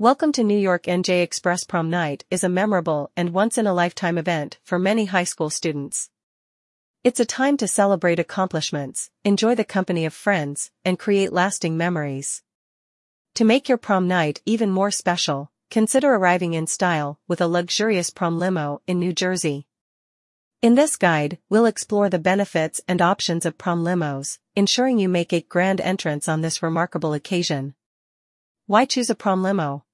Welcome to New York NJ Express Prom Night is a memorable and once-in-a-lifetime event for many high school students. It's a time to celebrate accomplishments, enjoy the company of friends, and create lasting memories. To make your prom night even more special, consider arriving in style with a luxurious prom limo in New Jersey. In this guide, we'll explore the benefits and options of prom limos, ensuring you make a grand entrance on this remarkable occasion. Why choose a prom limo?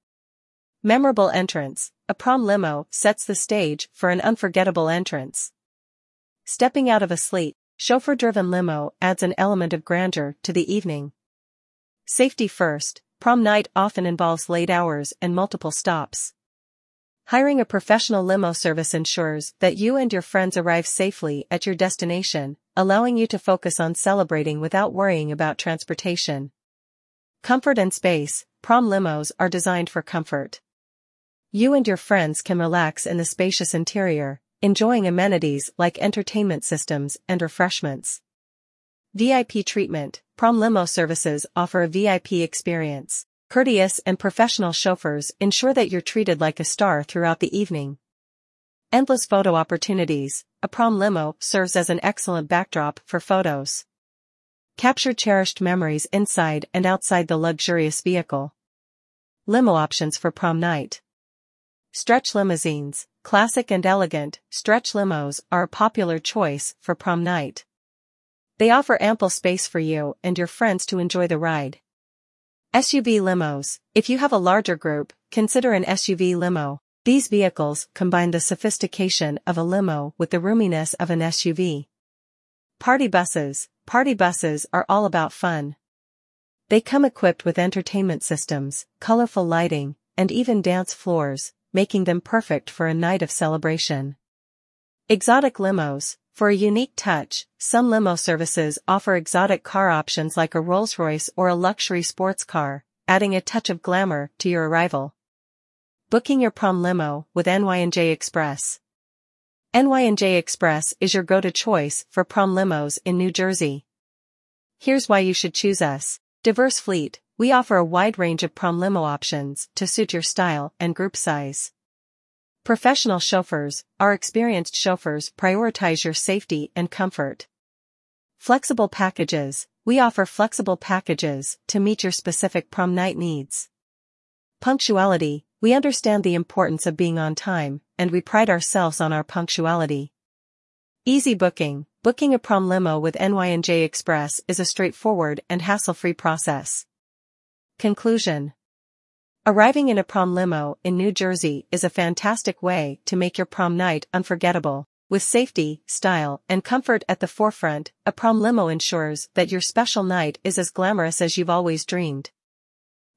Memorable entrance. A prom limo sets the stage for an unforgettable entrance. Stepping out of a sleek, chauffeur-driven limo adds an element of grandeur to the evening. Safety first, prom night often involves late hours and multiple stops. Hiring a professional limo service ensures that you and your friends arrive safely at your destination, allowing you to focus on celebrating without worrying about transportation. Comfort and space, prom limos are designed for comfort. You and your friends can relax in the spacious interior, enjoying amenities like entertainment systems and refreshments. VIP treatment, prom limo services offer a VIP experience. Courteous and professional chauffeurs ensure that you're treated like a star throughout the evening. Endless photo opportunities, a prom limo serves as an excellent backdrop for photos. Capture cherished memories inside and outside the luxurious vehicle. Limo options for prom night. Stretch limousines, classic and elegant, stretch limos are a popular choice for prom night. They offer ample space for you and your friends to enjoy the ride. SUV limos, if you have a larger group, consider an SUV limo. These vehicles combine the sophistication of a limo with the roominess of an SUV. Party buses, party buses are all about fun. They come equipped with entertainment systems, colorful lighting, and even dance floors, making them perfect for a night of celebration. Exotic limos, for a unique touch, some limo services offer exotic car options like a Rolls-Royce or a luxury sports car, adding a touch of glamour to your arrival. Booking your prom limo with NYNJ Express. NYNJ Express is your go-to choice for prom limos in New Jersey. Here's why you should choose us. Diverse fleet, we offer a wide range of prom limo options to suit your style and group size. Professional chauffeurs, our experienced chauffeurs prioritize your safety and comfort. Flexible packages, we offer flexible packages to meet your specific prom night needs. Punctuality, we understand the importance of being on time, and we pride ourselves on our punctuality. Easy booking, booking a prom limo with NYNJ Express is a straightforward and hassle-free process. Conclusion Arriving in a prom limo in New Jersey is a fantastic way to make your prom night unforgettable. With safety, style, and comfort at the forefront, a prom limo ensures that your special night is as glamorous as you've always dreamed.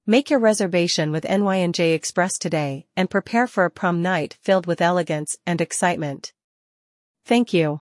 Make your reservation with NYNJ Express today and prepare for a prom night filled with elegance and excitement. Thank you.